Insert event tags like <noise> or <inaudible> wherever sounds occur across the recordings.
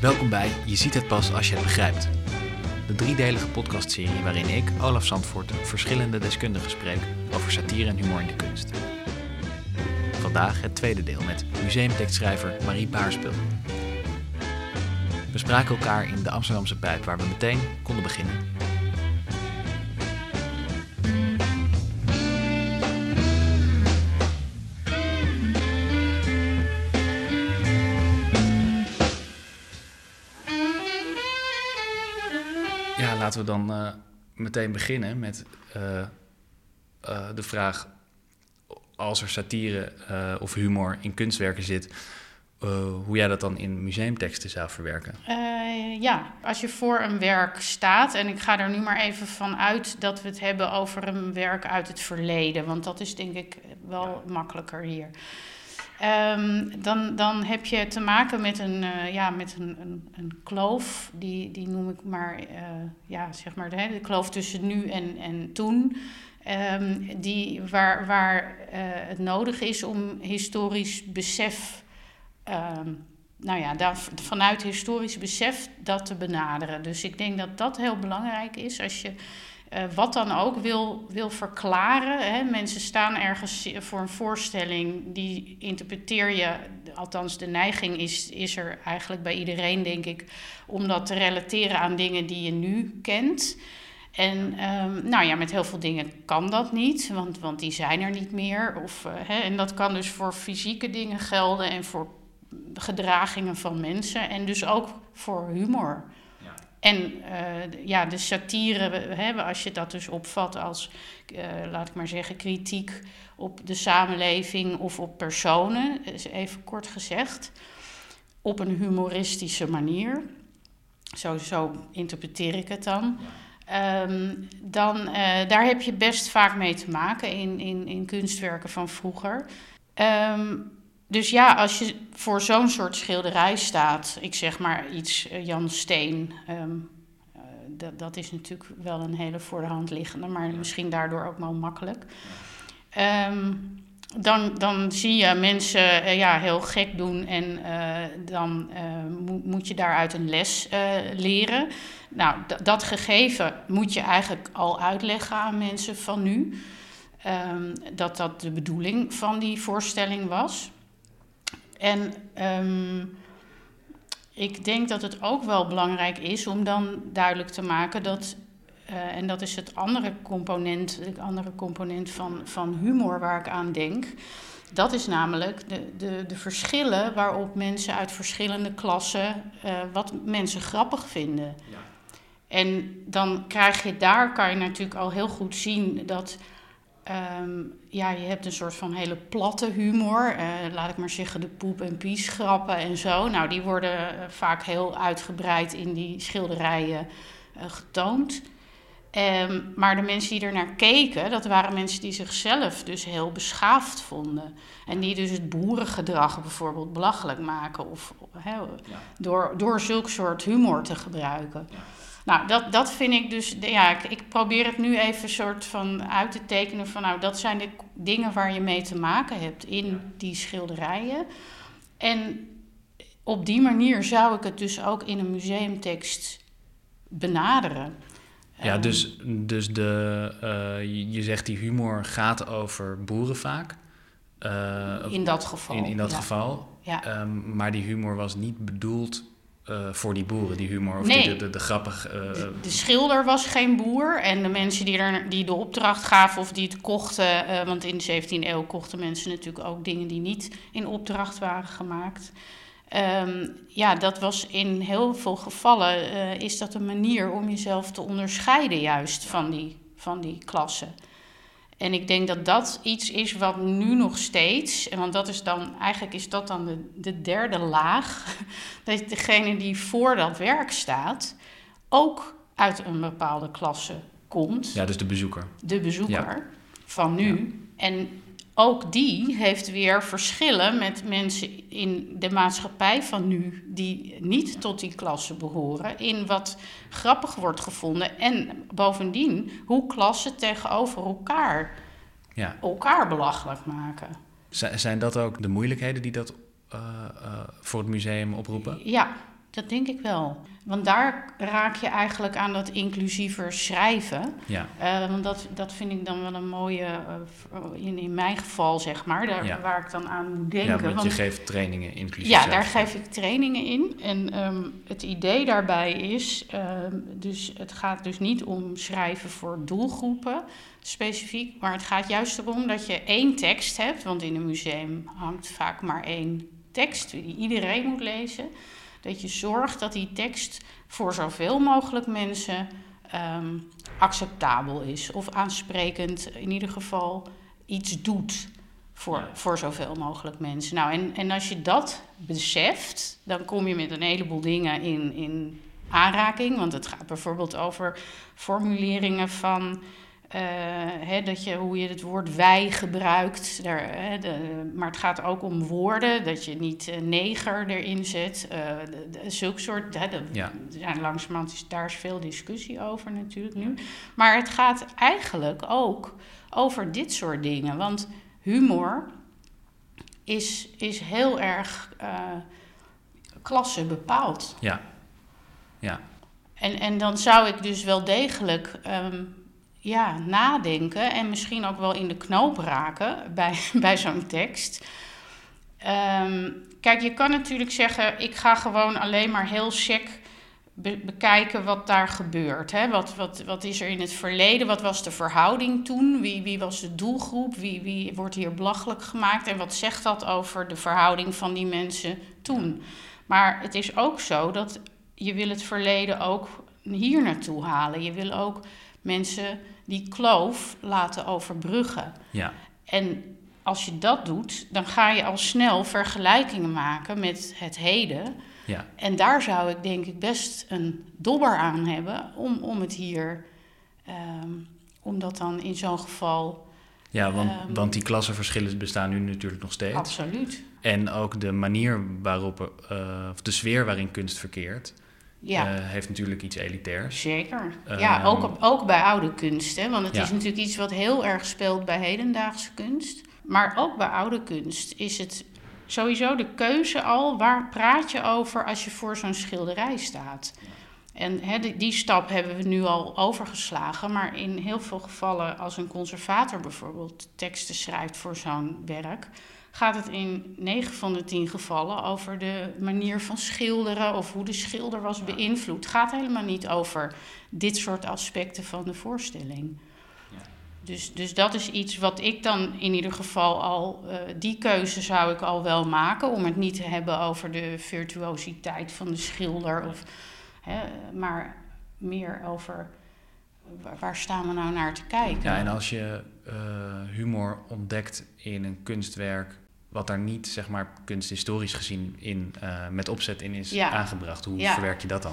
Welkom bij Je ziet het pas als je het begrijpt. De driedelige podcastserie waarin ik, Olaf Zandvoort, verschillende deskundigen spreek over satire en humor in de kunst. Vandaag het tweede deel met museumtekstschrijver Marie Baarspul. We spraken elkaar in de Amsterdamse Pijp waar we meteen konden beginnen. Laten we dan eh, meteen beginnen met eh, eh, de vraag: als er satire of humor in kunstwerken zit, hoe jij dat dan in museumteksten zou verwerken? Ja, als je voor een werk staat, en ik ga er nu maar even van uit dat we het hebben over een werk uit het verleden, want dat is denk ik wel makkelijker hier. Ehm, dan, dan heb je te maken met een, eh, ja, met een, een, een kloof, die, die noem ik maar, eh, ja, zeg maar de, de kloof tussen nu en, en toen. Ehm, die, waar waar eh, het nodig is om historisch besef, ehm, nou ja, daar, vanuit historisch besef dat te benaderen. Dus ik denk dat dat heel belangrijk is als je eh, wat dan ook wil, wil verklaren. Hè. Mensen staan ergens voor een voorstelling, die interpreteer je, althans de neiging is, is er eigenlijk bij iedereen, denk ik, om dat te relateren aan dingen die je nu kent. En ehm, nou ja, met heel veel dingen kan dat niet, want, want die zijn er niet meer. Of, eh, hè, en dat kan dus voor fysieke dingen gelden en voor gedragingen van mensen en dus ook voor humor. En eh, ja, de satire, hè, als je dat dus opvat als, eh, laat ik maar zeggen, kritiek op de samenleving of op personen, even kort gezegd, op een humoristische manier. Zo, zo interpreteer ik het dan. Ehm, dan eh, daar heb je best vaak mee te maken in, in, in kunstwerken van vroeger. Ehm, dus ja, als je voor zo'n soort schilderij staat, ik zeg maar iets eh, Jan Steen, ehm, eh, dat, dat is natuurlijk wel een hele voor de hand liggende, maar misschien daardoor ook wel makkelijk. Ehm, dan, dan zie je mensen eh, ja, heel gek doen en dan moet, je daaruit een les leren. Nou, dat gegeven moet je eigenlijk al uitleggen aan mensen van nu. Ehm, dat dat de bedoeling van die voorstelling was. En ehm, ik denk dat het ook wel belangrijk is om dan duidelijk te maken dat, eh, en dat is het andere component, het andere component van, van humor waar ik aan denk. Dat is namelijk de, de, de verschillen waarop mensen uit verschillende klassen eh, wat mensen grappig vinden. Ja. En dan krijg je daar, kan je natuurlijk al heel goed zien dat ehm, ja, je hebt een soort van hele platte humor. eh, laat ik maar zeggen, de poep- en piesgrappen en zo. Nou, die worden eh, vaak heel uitgebreid in die schilderijen eh, getoond. Ehm, maar de mensen die er naar keken, dat waren mensen die zichzelf dus heel beschaafd vonden. En die dus het boerengedrag bijvoorbeeld belachelijk maken. Of Ja. door, door zulk soort humor te gebruiken. Ja. Nou, dat, dat vind ik dus, ja, ik, ik probeer het nu even soort van uit te tekenen van, nou, dat zijn de dingen waar je mee te maken hebt in die schilderijen. En op die manier zou ik het dus ook in een museumtekst benaderen. Ja, Ehm, dus, dus de, eh, je, je zegt die humor gaat over boeren vaak. Eh, in dat geval. in, in dat ja. geval. Ja. Ehm, maar die humor was niet bedoeld eh, voor die boeren, die humor. Of Nee. die, de, de, de grappig... eh, De schilder was geen boer en de mensen die, er, die de opdracht gaven of die het kochten, eh, want in de 17e eeuw kochten mensen natuurlijk ook dingen die niet in opdracht waren gemaakt. Ehm, ja, dat was in heel veel gevallen is dat een manier om jezelf te onderscheiden juist van die, van die klassen. En ik denk dat dat iets is wat nu nog steeds, en want dat is dan, eigenlijk is dat dan de, de derde laag, <laughs> dat degene die voor dat werk staat, ook uit een bepaalde klasse komt, ja, dus de bezoeker. de bezoeker van nu. En ook die heeft weer verschillen met mensen in de maatschappij van nu die niet tot die klasse behoren, in wat grappig wordt gevonden en bovendien hoe klassen tegenover elkaar Ja. elkaar belachelijk maken. Z- zijn dat ook de moeilijkheden die dat eh, eh, voor het museum oproepen? Ja, dat denk ik wel. Want daar raak je eigenlijk aan dat inclusiever schrijven. Ja. Uh, want dat, dat vind ik dan wel een mooie, uh, in, in mijn geval zeg maar, daar, Ja. waar ik dan aan moet denken. Ja, want, want je geeft trainingen inclusief ja, daar geef ik trainingen in. En ehm, het idee daarbij is, ehm, dus het gaat dus niet om schrijven voor doelgroepen specifiek, maar het gaat juist erom dat je één tekst hebt, want in een museum hangt vaak maar één tekst die iedereen moet lezen. Dat je zorgt dat die tekst voor zoveel mogelijk mensen ehm, acceptabel is of aansprekend, in ieder geval iets doet voor, Ja. voor zoveel mogelijk mensen. Nou, en, en als je dat beseft, dan kom je met een heleboel dingen in, in aanraking. Want het gaat bijvoorbeeld over formuleringen van. Eh, hè, dat je, hoe je het woord wij gebruikt. Daar, hè, de, maar het gaat ook om woorden. Dat je niet eh, neger erin zet. de, de- zulke soort. Ja. er zijn langzamerhand is daar is veel discussie over natuurlijk nu. Maar het gaat eigenlijk ook over dit soort dingen. Want humor is, is heel erg klasse bepaald. Ja. Ja. En, en dan zou ik dus wel degelijk ehm, ja, nadenken en misschien ook wel in de knoop raken <laughs> bij, bij zo'n tekst. Ehm, kijk, je kan natuurlijk zeggen, ik ga gewoon alleen maar heel sec be- bekijken wat daar gebeurt. Hè? Wat, wat, wat is er in het verleden? Wat was de verhouding toen? Wie, wie was de doelgroep? Wie, wie wordt hier belachelijk gemaakt? En wat zegt dat over de verhouding van die mensen toen? Maar het is ook zo dat je wil het verleden ook hier naartoe halen. Je wil ook mensen die kloof laten overbruggen. Ja. En als je dat doet, dan ga je al snel vergelijkingen maken met het heden. Ja. En daar zou ik denk ik best een dobber aan hebben om, om het hier, ehm, om dat dan in zo'n geval Ja, want, Ehm, want die klassenverschillen bestaan nu natuurlijk nog steeds. absoluut. En ook de manier waarop, eh, of de sfeer waarin kunst verkeert, Ja. eh, heeft natuurlijk iets elitairs. Zeker. Ehm, ja, ook, op- ook bij oude kunst. Hè? Want het Ja. is natuurlijk iets wat heel erg speelt bij hedendaagse kunst. Maar ook bij oude kunst is het sowieso de keuze al... waar praat je over als je voor zo'n schilderij staat? En die, die stap hebben we nu al overgeslagen. Maar in heel veel gevallen, als een conservator bijvoorbeeld teksten schrijft voor zo'n werk, gaat het in 9 van de 10 gevallen over de manier van schilderen of hoe de schilder was beïnvloed. Het gaat helemaal niet over dit soort aspecten van de voorstelling. Ja. Dus, dus dat is iets wat ik dan in ieder geval al, eh, die keuze zou ik al wel maken, om het niet te hebben over de virtuositeit van de schilder, of, hè, maar meer over waar, staan we nou naar te kijken. Ja, en als je eh, humor ontdekt in een kunstwerk, wat daar niet, zeg maar, kunsthistorisch gezien in, eh, met opzet in is Ja. aangebracht, hoe Ja. verwerk je dat dan?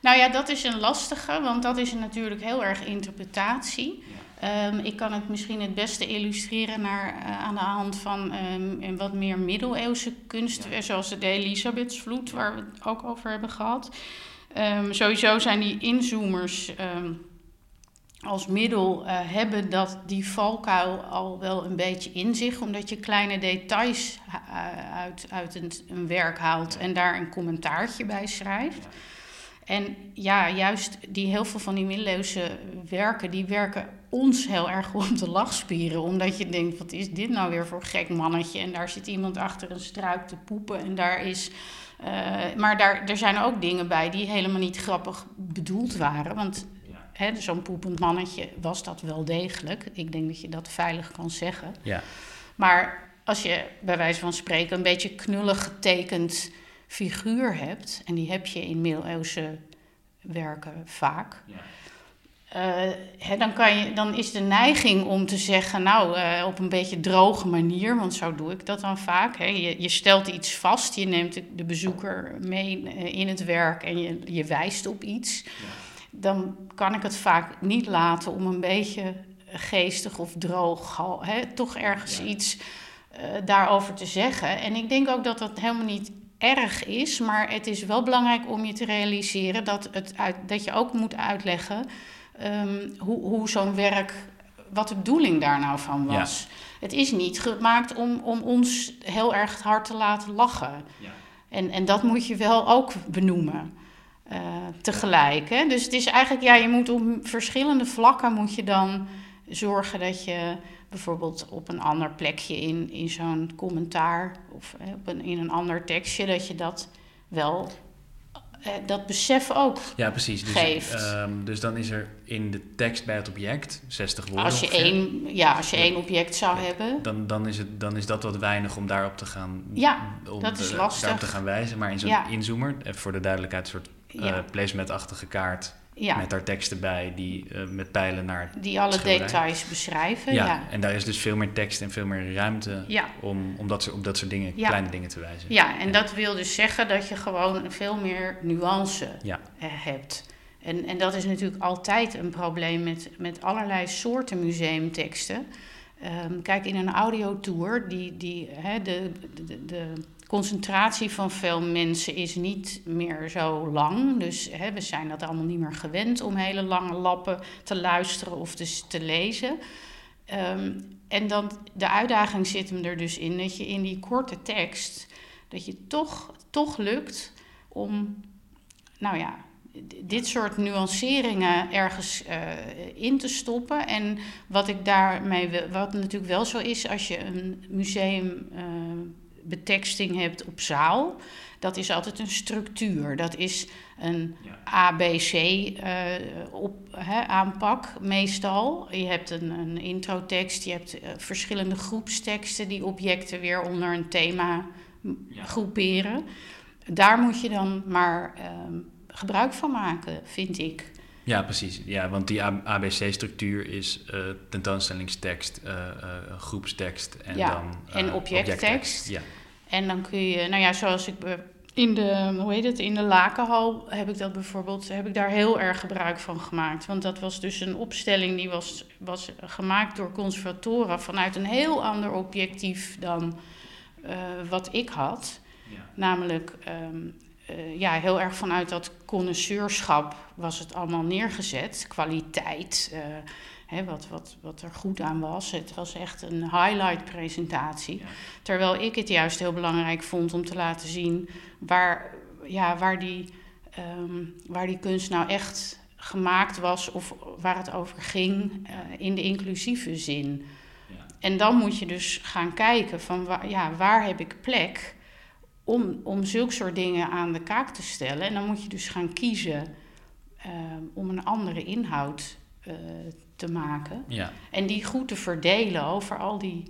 Nou ja, dat is een lastige, want dat is natuurlijk heel erg interpretatie. Ehm, ik kan het misschien het beste illustreren naar, eh, aan de hand van ehm, een wat meer middeleeuwse kunst, zoals de Elisabethsvloed, waar we het ook over hebben gehad. Ehm, sowieso zijn die inzoomers ehm, als middel eh, hebben dat die valkuil al wel een beetje in zich, omdat je kleine details eh, uit, uit een, een werk haalt en daar een commentaartje bij schrijft. En ja, juist die heel veel van die middeleeuwse werken, die werken ons heel erg op de lachspieren. Omdat je denkt, wat is dit nou weer voor gek mannetje? En daar zit iemand achter een struik te poepen en daar is... eh, maar daar, er zijn ook dingen bij die helemaal niet grappig bedoeld waren. Want zo'n poepend mannetje was dat wel degelijk. Ik denk dat je dat veilig kan zeggen. Ja, Maar als je bij wijze van spreken een beetje knullig getekend figuur hebt, en die heb je in middeleeuwse werken vaak, eh, hè, dan, kan je, dan is de neiging om te zeggen, nou, eh, op een beetje droge manier, want zo doe ik dat dan vaak. Hè. Je, je stelt iets vast, je neemt de, bezoeker mee eh, in het werk en je, je wijst op iets. Dan kan ik het vaak niet laten om een beetje geestig of droog, hè, toch ergens Ja. iets eh, daarover te zeggen. En ik denk ook dat dat helemaal niet erg is, maar het is wel belangrijk om je te realiseren dat, het uit, dat je ook moet uitleggen ehm, hoe, hoe zo'n werk, wat de bedoeling daar nou van Ja. was. Het is niet gemaakt om, om ons heel erg hard te laten lachen. Ja. En, en dat moet je wel ook benoemen. eh, tegelijk. Hè? Dus het is eigenlijk, ja, je moet op verschillende vlakken moet je dan zorgen dat je bijvoorbeeld op een ander plekje in, in zo'n commentaar of hè, op een, in een ander tekstje, dat je dat wel, dat besef ook. Ja, precies. Dus, Geeft. ehm, dus dan is er in de tekst bij het object 60 woorden. Als je één, ja, als je Ja. één object zou Ja. hebben. Dan, dan, is het, dan is dat wat weinig om daarop te gaan, Ja, om dat is de- lastig. daarop te gaan wijzen. Maar in zo'n inzoomer, eh, voor de duidelijkheid, een soort eh Ja. placemat-achtige kaart Ja, met daar teksten bij die eh, met pijlen naar die alle schilderij. details beschrijven. Ja, Ja, en daar is dus veel meer tekst en veel meer ruimte ja. om, om dat, op dat soort dingen, kleine dingen te wijzen. ja en dat wil dus zeggen dat je gewoon veel meer nuance eh, hebt. En, en dat is natuurlijk altijd een probleem met, met allerlei soorten museumteksten. Ehm, kijk, in een audiotour, die, die, hè, de, de, de concentratie van veel mensen is niet meer zo lang. Dus hè, we zijn dat allemaal niet meer gewend om hele lange lappen te luisteren of dus te lezen. Ehm, en dan, de uitdaging zit hem er dus in dat je in die korte tekst, dat je toch, toch lukt om, nou ja, dit soort nuanceringen ergens eh, in te stoppen. En wat ik daarmee, wat natuurlijk wel zo is, als je een museum eh, beteksting hebt op zaal, dat is altijd een structuur. Dat is een ABC eh, op, hè, aanpak meestal. Je hebt een, een introtekst, je hebt eh, verschillende groepsteksten die objecten weer onder een thema Ja. groeperen. Daar moet je dan maar ehm, gebruik van maken, vind ik. Ja, precies. Ja, want die ABC-structuur is eh, tentoonstellingstekst, eh, eh, groepstekst en Ja, dan en objecttekst. Ja, En dan kun je, nou ja, zoals ik in de, hoe heet het, in de Lakenhal heb ik dat bijvoorbeeld, heb ik daar heel erg gebruik van gemaakt. Want dat was dus een opstelling die was, was gemaakt door conservatoren vanuit een heel ander objectief dan wat ik had. ja. Namelijk, ehm, eh, ja, heel erg vanuit dat connoisseurschap was het allemaal neergezet. Kwaliteit, eh, hè, wat, wat, wat er goed aan was. Het was echt een highlight presentatie. Ja. Terwijl ik het juist heel belangrijk vond om te laten zien waar, ja, waar, die, ehm, waar die kunst nou echt gemaakt was of waar het over ging eh, in de inclusieve zin. Ja. En dan moet je dus gaan kijken van waar, ja, waar heb ik plek om, om zulke soort dingen aan de kaak te stellen. En dan moet je dus gaan kiezen eh, om een andere inhoud eh, te maken. ja. En die goed te verdelen over al die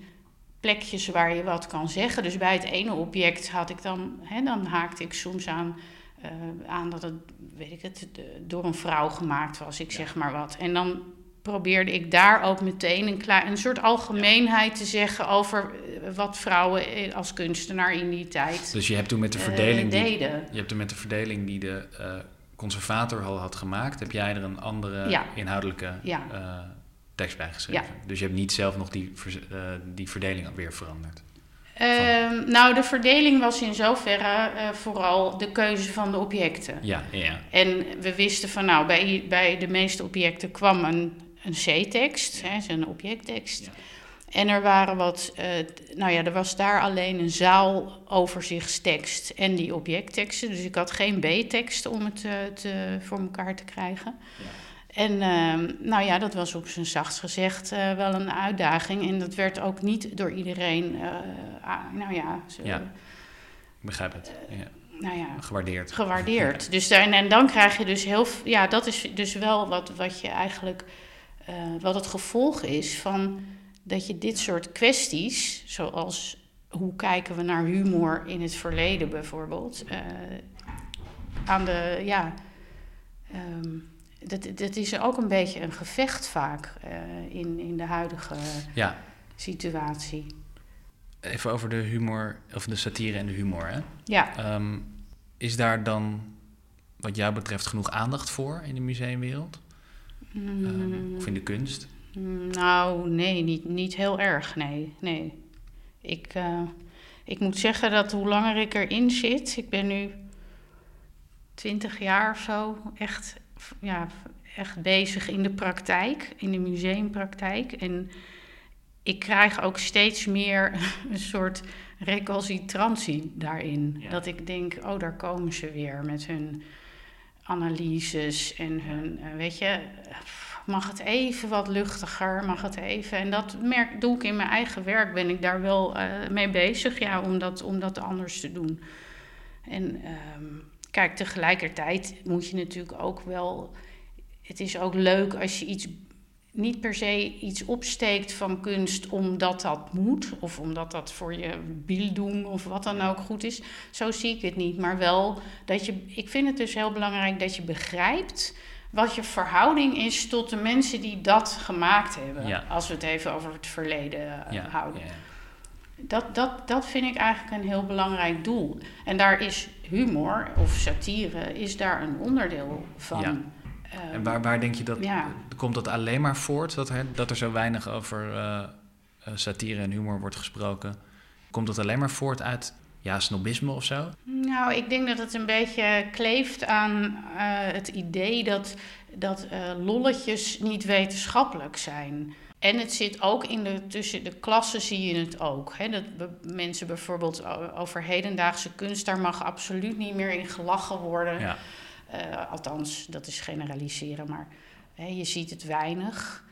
plekjes waar je wat kan zeggen. Dus bij het ene object had ik dan, hè, dan haakte ik soms aan, eh, aan dat het, weet ik het, door een vrouw gemaakt was, ik Ja. zeg maar wat. En dan probeerde ik daar ook meteen een, een soort algemeenheid te zeggen over wat vrouwen eh, als kunstenaar in die tijd Dus je hebt toen met de eh, verdeling die, deden. je hebt toen met de verdeling die de eh, conservator al had gemaakt, heb jij er een andere Ja. inhoudelijke Ja. tekst bij geschreven. Dus je hebt niet zelf nog die, die verdeling weer veranderd. Ehm, nou, de verdeling was in zoverre vooral de keuze van de objecten. Ja, ja. En we wisten van nou, bij, bij de meeste objecten kwam een, een C-tekst, hè, een objecttekst. Ja. En er waren wat, eh, nou ja, er was daar alleen een zaaloverzichtstekst en die objectteksten. Dus ik had geen B-teksten om het eh, te, voor elkaar te krijgen. Ja. En ehm, nou ja, dat was op zijn zachtst gezegd eh, wel een uitdaging. En dat werd ook niet door iedereen, nou ja, zo- Ja. Ik begrijp het. Ja. nou ja, Gewaardeerd. gewaardeerd. Dus daar, en dan krijg je dus heel ja, dat is dus wel wat, wat je eigenlijk, wat het gevolg is van dat je dit soort kwesties, zoals hoe kijken we naar humor in het verleden bijvoorbeeld, eh, aan de, ja, ehm, dat, dat is ook een beetje een gevecht vaak eh, in, in de huidige Ja, situatie. even over de humor, of de satire en de humor. Hè? Ja, Ehm, is daar dan, wat jou betreft, genoeg aandacht voor in de museumwereld? Ehm, of in de kunst? Mm, Nou, nee, niet, niet heel erg, nee. nee. Ik, eh, ik moet zeggen dat hoe langer ik erin zit, ik ben nu twintig jaar of zo echt, ja, echt bezig in de praktijk, in de museumpraktijk. En ik krijg ook steeds meer <laughs> een soort recalcitrantie daarin. Dat ik denk, oh, daar komen ze weer met hun analyses en hun, uh, weet je, mag het even wat luchtiger, mag het even. En dat merk, doe ik in mijn eigen werk, ben ik daar wel uh, mee bezig, ja, om dat, om dat anders te doen. En um, kijk, tegelijkertijd moet je natuurlijk ook wel. Het is ook leuk als je iets niet per se iets opsteekt van kunst omdat dat moet, of omdat dat voor je doen of wat dan ook goed is. Zo zie ik het niet. Maar wel dat je. Ik vind het dus heel belangrijk dat je begrijpt wat je verhouding is tot de mensen die dat gemaakt hebben. Als we het even over het verleden uh, houden. Ja. Dat, dat, dat vind ik eigenlijk een heel belangrijk doel. En daar is humor of satire is daar een onderdeel van. Ehm, en waar, waar denk je dat... Komt dat alleen maar voort, dat, hè, dat er zo weinig over uh, satire en humor wordt gesproken? Komt dat alleen maar voort uit ja, snobisme of zo? Nou, ik denk dat het een beetje kleeft aan uh, het idee dat, dat lolletjes niet wetenschappelijk zijn. En het zit ook in de, tussen de klassen zie je het ook. Hè? Dat mensen bijvoorbeeld over hedendaagse kunst, daar mag absoluut niet meer in gelachen worden. Ja. Uh, althans, dat is generaliseren, maar hè, je ziet het weinig.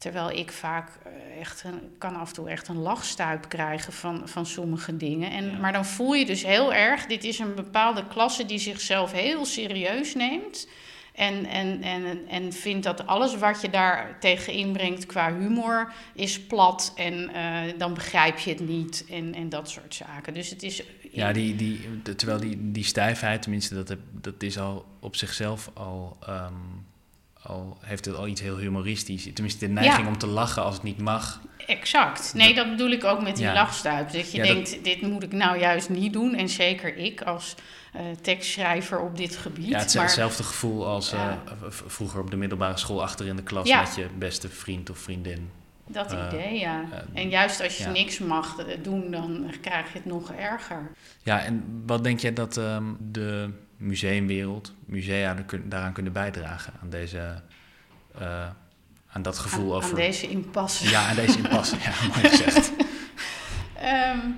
Terwijl ik vaak eh, echt een, kan af en toe echt een lachstuip krijgen van, van sommige dingen. En, Maar dan voel je dus heel erg, dit is een bepaalde klasse die zichzelf heel serieus neemt. En, en, en, en vindt dat alles wat je daar tegen inbrengt qua humor is plat. En uh, dan begrijp je het niet. En, en dat soort zaken. Dus het is. Ja, die, die, terwijl die, die stijfheid, tenminste, dat, dat is al op zichzelf al. Um, al heeft het al iets heel humoristisch. Tenminste, de neiging om te lachen als het niet mag. Exact. Nee, dat bedoel ik ook met die ja. lachstuip. Dat je denkt, dit moet ik nou juist niet doen. En zeker ik als uh, tekstschrijver op dit gebied. Ja, het is hetzelfde gevoel als uh, vroeger op de middelbare school achter in de klas met je beste vriend of vriendin. Dat uh, idee, ja. en juist als je niks mag doen, dan krijg je het nog erger. Ja, en wat denk jij dat um, de museumwereld, musea daaraan kunnen bijdragen? Aan deze aan dat gevoel aan, over... Aan deze impasse. Ja, aan deze impasse. <laughs> ja, mooi gezegd. um,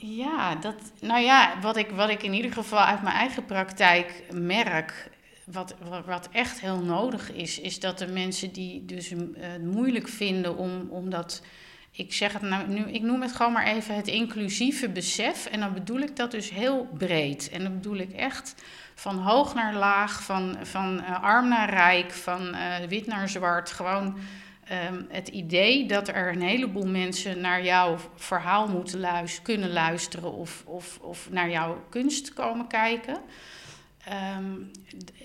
<laughs> ja, dat, nou ja, wat ik, wat ik in ieder geval uit mijn eigen praktijk merk, wat, wat echt heel nodig is, is dat de mensen die dus uh, het moeilijk vinden om, om dat, ik zeg het nou nu, ik noem het gewoon maar even het inclusieve besef. En dan bedoel ik dat dus heel breed. En dan bedoel ik echt van hoog naar laag, van, van uh, arm naar rijk, van uh, wit naar zwart. Gewoon um, het idee dat er een heleboel mensen naar jouw verhaal moeten luisteren, kunnen luisteren of, of, of naar jouw kunst komen kijken. Um,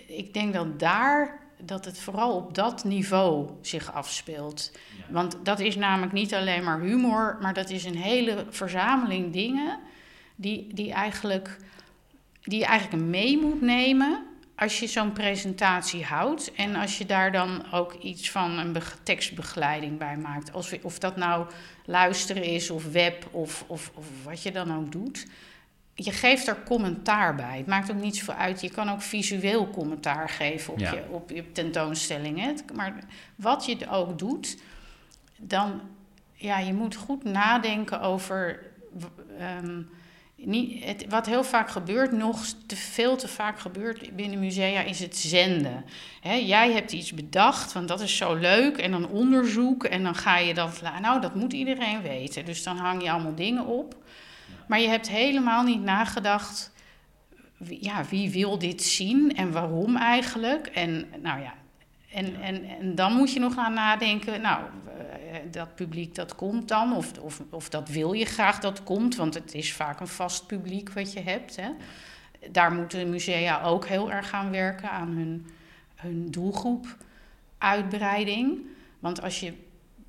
ik denk dat daar dat het vooral op dat niveau zich afspeelt. Ja. Want dat is namelijk niet alleen maar humor, maar dat is een hele verzameling dingen die, die, eigenlijk, die je eigenlijk mee moet nemen als je zo'n presentatie houdt en als je daar dan ook iets van een tekstbegeleiding bij maakt, als, of dat nou luisteren is of web of, of, of wat je dan ook doet, je geeft er commentaar bij. Het maakt ook niets voor uit. Je kan ook visueel commentaar geven op, je, op je tentoonstelling. Hè? Maar wat je ook doet, dan ja, je moet goed nadenken over. Um, niet, het, wat heel vaak gebeurt, nog te veel te vaak gebeurt binnen musea, is het zenden. jij hebt iets bedacht, want dat is zo leuk, en dan onderzoek, en dan ga je dat, nou, dat moet iedereen weten. Dus dan hang je allemaal dingen op. Maar je hebt helemaal niet nagedacht, ja, wie wil dit zien en waarom eigenlijk? En nou ja, en, en, en dan moet je nog aan nadenken, nou, eh, dat publiek dat komt dan, of, of, of dat wil je graag dat komt, want het is vaak een vast publiek wat je hebt. Hè. Daar moeten musea ook heel erg gaan werken aan hun, hun doelgroep uitbreiding. Want als je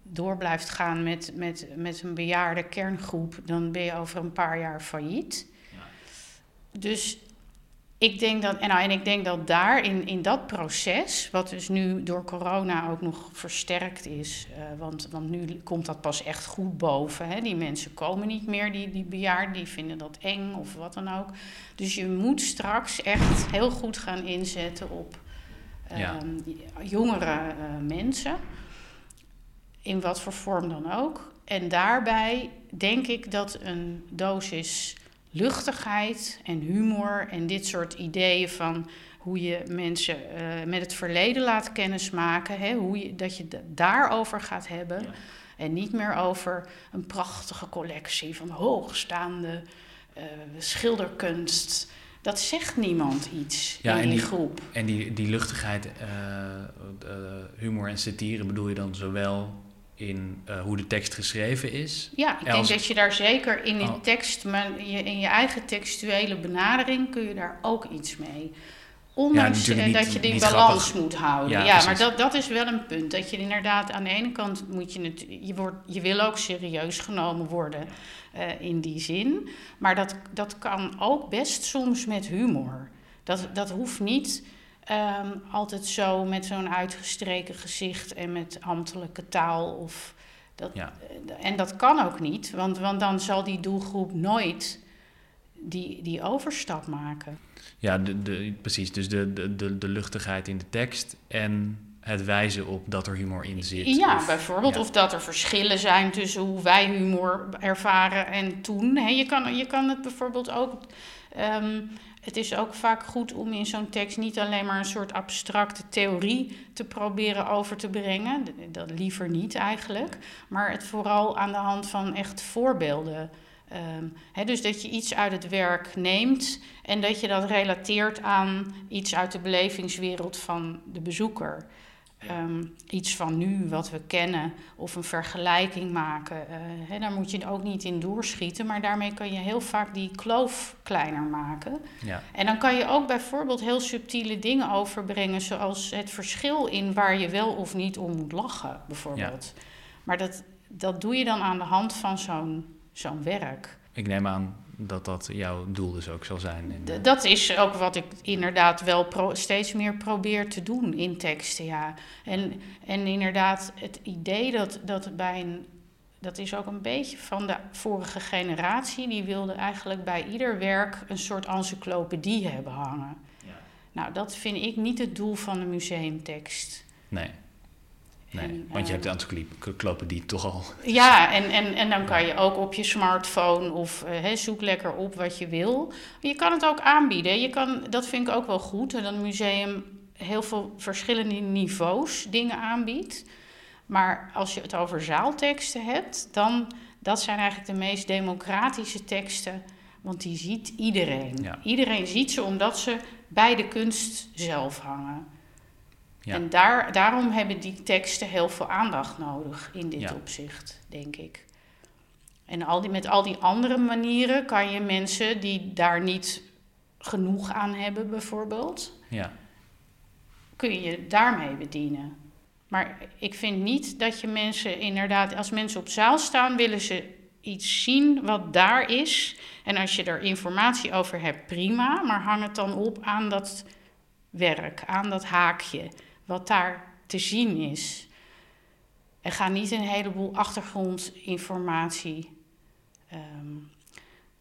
door blijft gaan met, met, met een bejaarde kerngroep, dan ben je over een paar jaar failliet. Ja. Dus ik denk dat, en, nou, en ik denk dat daar in, in dat proces, wat dus nu door corona ook nog versterkt is, uh, want, want nu komt dat pas echt goed boven. Hè? Die mensen komen niet meer, die, die bejaarden, die vinden dat eng of wat dan ook. Dus je moet straks echt heel goed gaan inzetten op uh, ja. jongere uh, mensen. In wat voor vorm dan ook. En daarbij denk ik dat een dosis luchtigheid en humor en dit soort ideeën van hoe je mensen eh, met het verleden laat kennismaken, hè, hoe je, dat je het daarover gaat hebben. En niet meer over een prachtige collectie van hoogstaande uh, schilderkunst. Dat zegt niemand iets in die, die, groep. En die, die luchtigheid, uh, humor en satire bedoel je dan zowel in uh, hoe de tekst geschreven is. Ja, ik denk dat je daar zeker in de oh. tekst, maar in je eigen textuele benadering kun je daar ook iets mee. Ondanks ja, niet, dat je die balans grappig. moet houden. Ja, ja maar dat, dat is wel een punt. Dat je inderdaad aan de ene kant moet je het. Je, wordt, je wil ook serieus genomen worden uh, in die zin. Maar dat, dat kan ook best soms met humor. Dat, dat hoeft niet Um, altijd zo met zo'n uitgestreken gezicht en met ambtelijke taal. Of dat, ja. En dat kan ook niet, want, want dan zal die doelgroep nooit die, die overstap maken. Ja, de, de, precies. Dus de, de, de, de luchtigheid in de tekst en het wijzen op dat er humor in zit. Ja, of, bijvoorbeeld. Of dat er verschillen zijn tussen hoe wij humor ervaren en toen. He, je, kan, je kan het bijvoorbeeld ook. Um, het is ook vaak goed om in zo'n tekst niet alleen maar een soort abstracte theorie te proberen over te brengen. Dat liever niet eigenlijk. Maar het vooral aan de hand van echt voorbeelden. Um, dus dat je iets uit het werk neemt en dat je dat relateert aan iets uit de belevingswereld van de bezoeker. Ehm, iets van nu wat we kennen of een vergelijking maken. Uh, hè, daar moet je ook niet in doorschieten, maar daarmee kan je heel vaak die kloof kleiner maken. Ja. En dan kan je ook bijvoorbeeld heel subtiele dingen overbrengen, zoals het verschil in waar je wel of niet om moet lachen, bijvoorbeeld. Maar dat, dat doe je dan aan de hand van zo'n zo'n werk. Ik neem aan dat dat jouw doel dus ook zal zijn. In, Dat is ook wat ik inderdaad wel steeds meer probeer te doen in teksten, ja. En, en inderdaad, het idee dat, dat bij een... Dat is ook een beetje van de vorige generatie. Die wilde eigenlijk bij ieder werk een soort encyclopedie hebben hangen. Ja. Nou, dat vind ik niet het doel van een museumtekst. Nee. Nee, want je hebt de encyclopedie toch al. Ja, en, en, en dan kan je ook op je smartphone of uh, zoek lekker op wat je wil. Je kan het ook aanbieden. Je kan, dat vind ik ook wel goed. Dat een museum heel veel verschillende niveaus dingen aanbiedt. Maar als je het over zaalteksten hebt, dan dat zijn eigenlijk de meest democratische teksten. Want die ziet iedereen. Iedereen ziet ze omdat ze bij de kunst zelf hangen. En daar, daarom hebben die teksten heel veel aandacht nodig in dit opzicht, denk ik. En al die, met al die andere manieren kan je mensen die daar niet genoeg aan hebben, bijvoorbeeld, ja. kun je je daarmee bedienen. Maar ik vind niet dat je mensen inderdaad, als mensen op zaal staan, willen ze iets zien wat daar is. En als je er informatie over hebt, prima, maar hang het dan op aan dat werk, aan dat haakje wat daar te zien is. En ga niet een heleboel achtergrondinformatie um,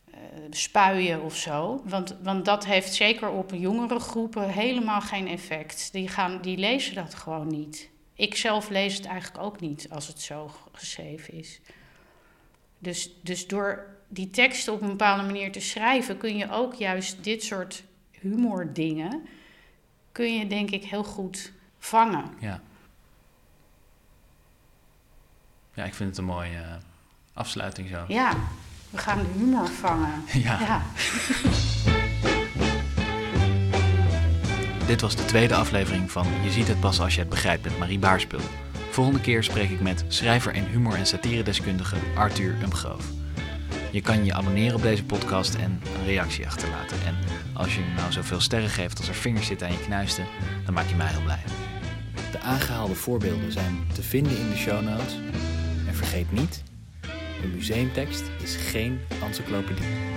uh, spuien of zo. Want, want dat heeft zeker op jongere groepen helemaal geen effect. Die, gaan, die lezen dat gewoon niet. Ik zelf lees het eigenlijk ook niet als het zo geschreven is. Dus, dus door die teksten op een bepaalde manier te schrijven, kun je ook juist dit soort humordingen, kun je denk ik heel goed vangen. Ja. Ja, ik vind het een mooie uh, afsluiting zo. Ja, we gaan de humor vangen. <laughs> ja. ja. Dit was de tweede aflevering van Je ziet het pas als je het begrijpt met Marie Baarspul. Volgende keer spreek ik met schrijver en humor- en satiredeskundige Arthur Umgroof. Je kan je abonneren op deze podcast en een reactie achterlaten. En als je nou zoveel sterren geeft als er vingers zitten aan je knuisten, dan maak je mij heel blij. De aangehaalde voorbeelden zijn te vinden in de show notes. En vergeet niet, een museumtekst is geen encyclopedie.